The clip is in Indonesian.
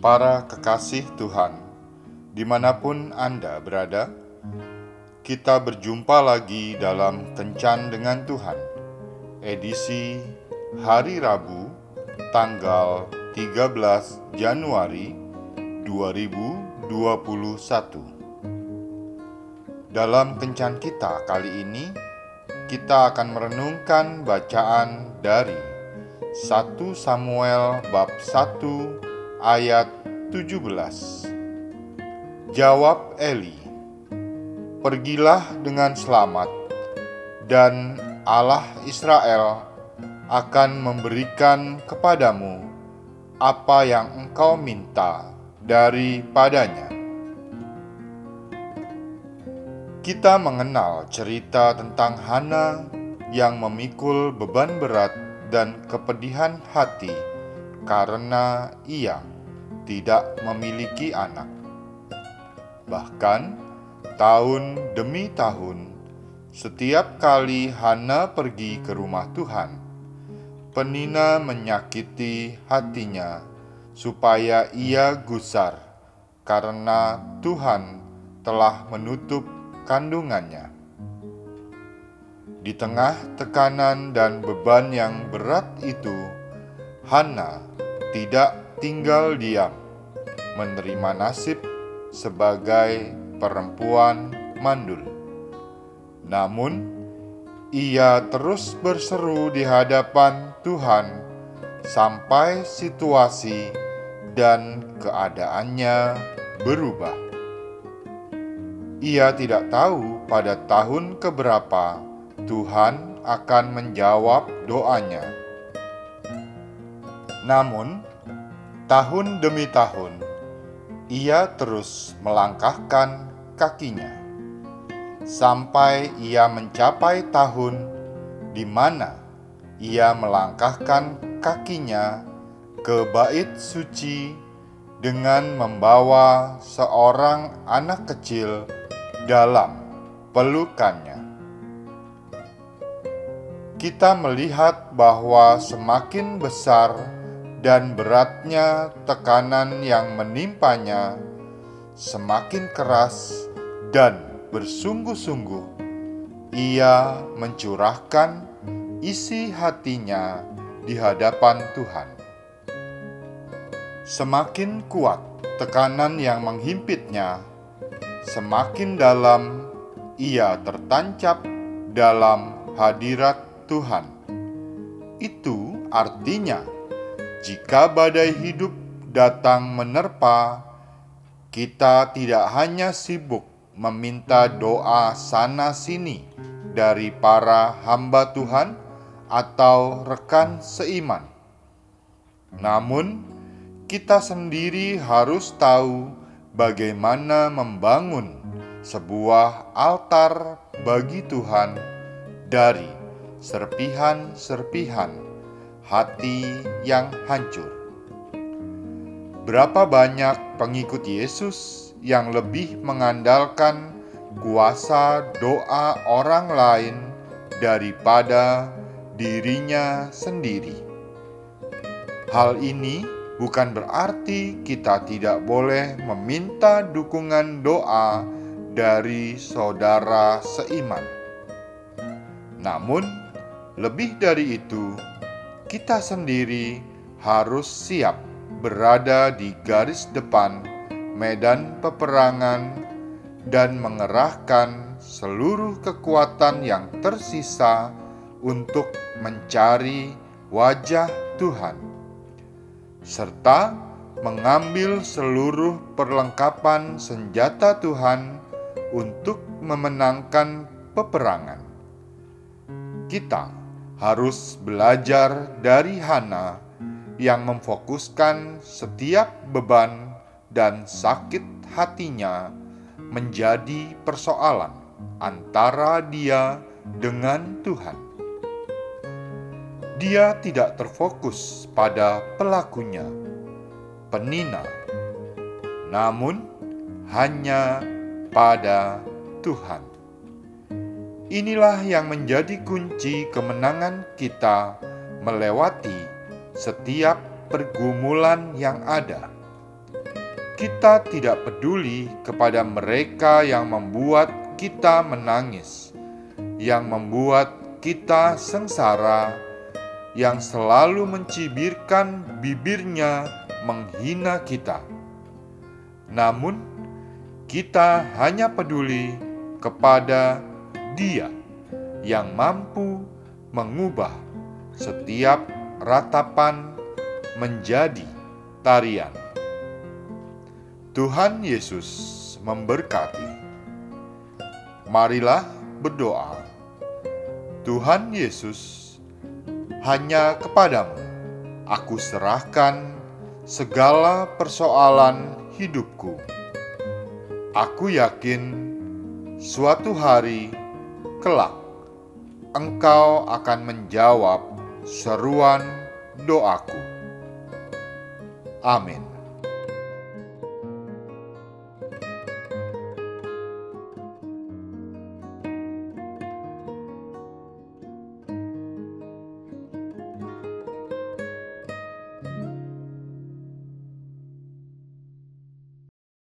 Para kekasih Tuhan, di mana pun Anda berada, kita berjumpa lagi dalam Kencan dengan Tuhan, edisi hari Rabu, tanggal 13 Januari 2021. Dalam Kencan kita kali ini, kita akan merenungkan bacaan dari 1 Samuel bab 1 ayat 17. Jawab Eli, Pergilah dengan selamat, dan Allah Israel akan memberikan kepadamu apa yang engkau minta daripadanya. Kita mengenal cerita tentang Hana yang memikul beban berat dan kepedihan hati karena ia tidak memiliki anak. Bahkan tahun demi tahun, setiap kali Hana pergi ke rumah Tuhan, Penina menyakiti hatinya supaya ia gusar karena Tuhan telah menutup kandungannya. Di tengah tekanan dan beban yang berat itu, Hana tidak tinggal diam, menerima nasib sebagai perempuan mandul. Namun, ia terus berseru di hadapan Tuhan sampai situasi dan keadaannya berubah. Ia tidak tahu pada tahun keberapa Tuhan akan menjawab doanya. Namun, tahun demi tahun, ia terus melangkahkan kakinya sampai ia mencapai tahun di mana ia melangkahkan kakinya ke bait suci dengan membawa seorang anak kecil dalam pelukannya. Kita melihat bahwa semakin besar dan beratnya tekanan yang menimpanya, semakin keras dan bersungguh-sungguh ia mencurahkan isi hatinya di hadapan Tuhan. Semakin kuat tekanan yang menghimpitnya, semakin dalam ia tertancap dalam hadirat Tuhan. Itu artinya, jika badai hidup datang menerpa, kita tidak hanya sibuk meminta doa sana-sini dari para hamba Tuhan atau rekan seiman, namun kita sendiri harus tahu bagaimana membangun sebuah altar bagi Tuhan dari serpihan-serpihan hati yang hancur. Berapa banyak pengikut Yesus yang lebih mengandalkan kuasa doa orang lain daripada dirinya sendiri? Hal ini bukan berarti kita tidak boleh meminta dukungan doa dari saudara seiman. Namun, lebih dari itu, kita sendiri harus siap berada di garis depan medan peperangan dan mengerahkan seluruh kekuatan yang tersisa untuk mencari wajah Tuhan serta mengambil seluruh perlengkapan senjata Tuhan untuk memenangkan peperangan. Kita harus belajar dari Hana yang memfokuskan setiap beban dan sakit hatinya menjadi persoalan antara dia dengan Tuhan dia tidak terfokus pada pelakunya, penina, namun hanya pada Tuhan. Inilah yang menjadi kunci kemenangan kita melewati setiap pergumulan yang ada. kita tidak peduli kepada mereka yang membuat kita menangis, yang membuat kita sengsara, yang selalu mencibirkan bibirnya menghina kita. Namun, kita hanya peduli kepada Dia yang mampu mengubah setiap ratapan menjadi tarian. Tuhan Yesus memberkati. Marilah berdoa. Tuhan Yesus, hanya kepadamu aku serahkan segala persoalan hidupku. Aku yakin suatu hari kelak engkau akan menjawab seruan doaku. Amin.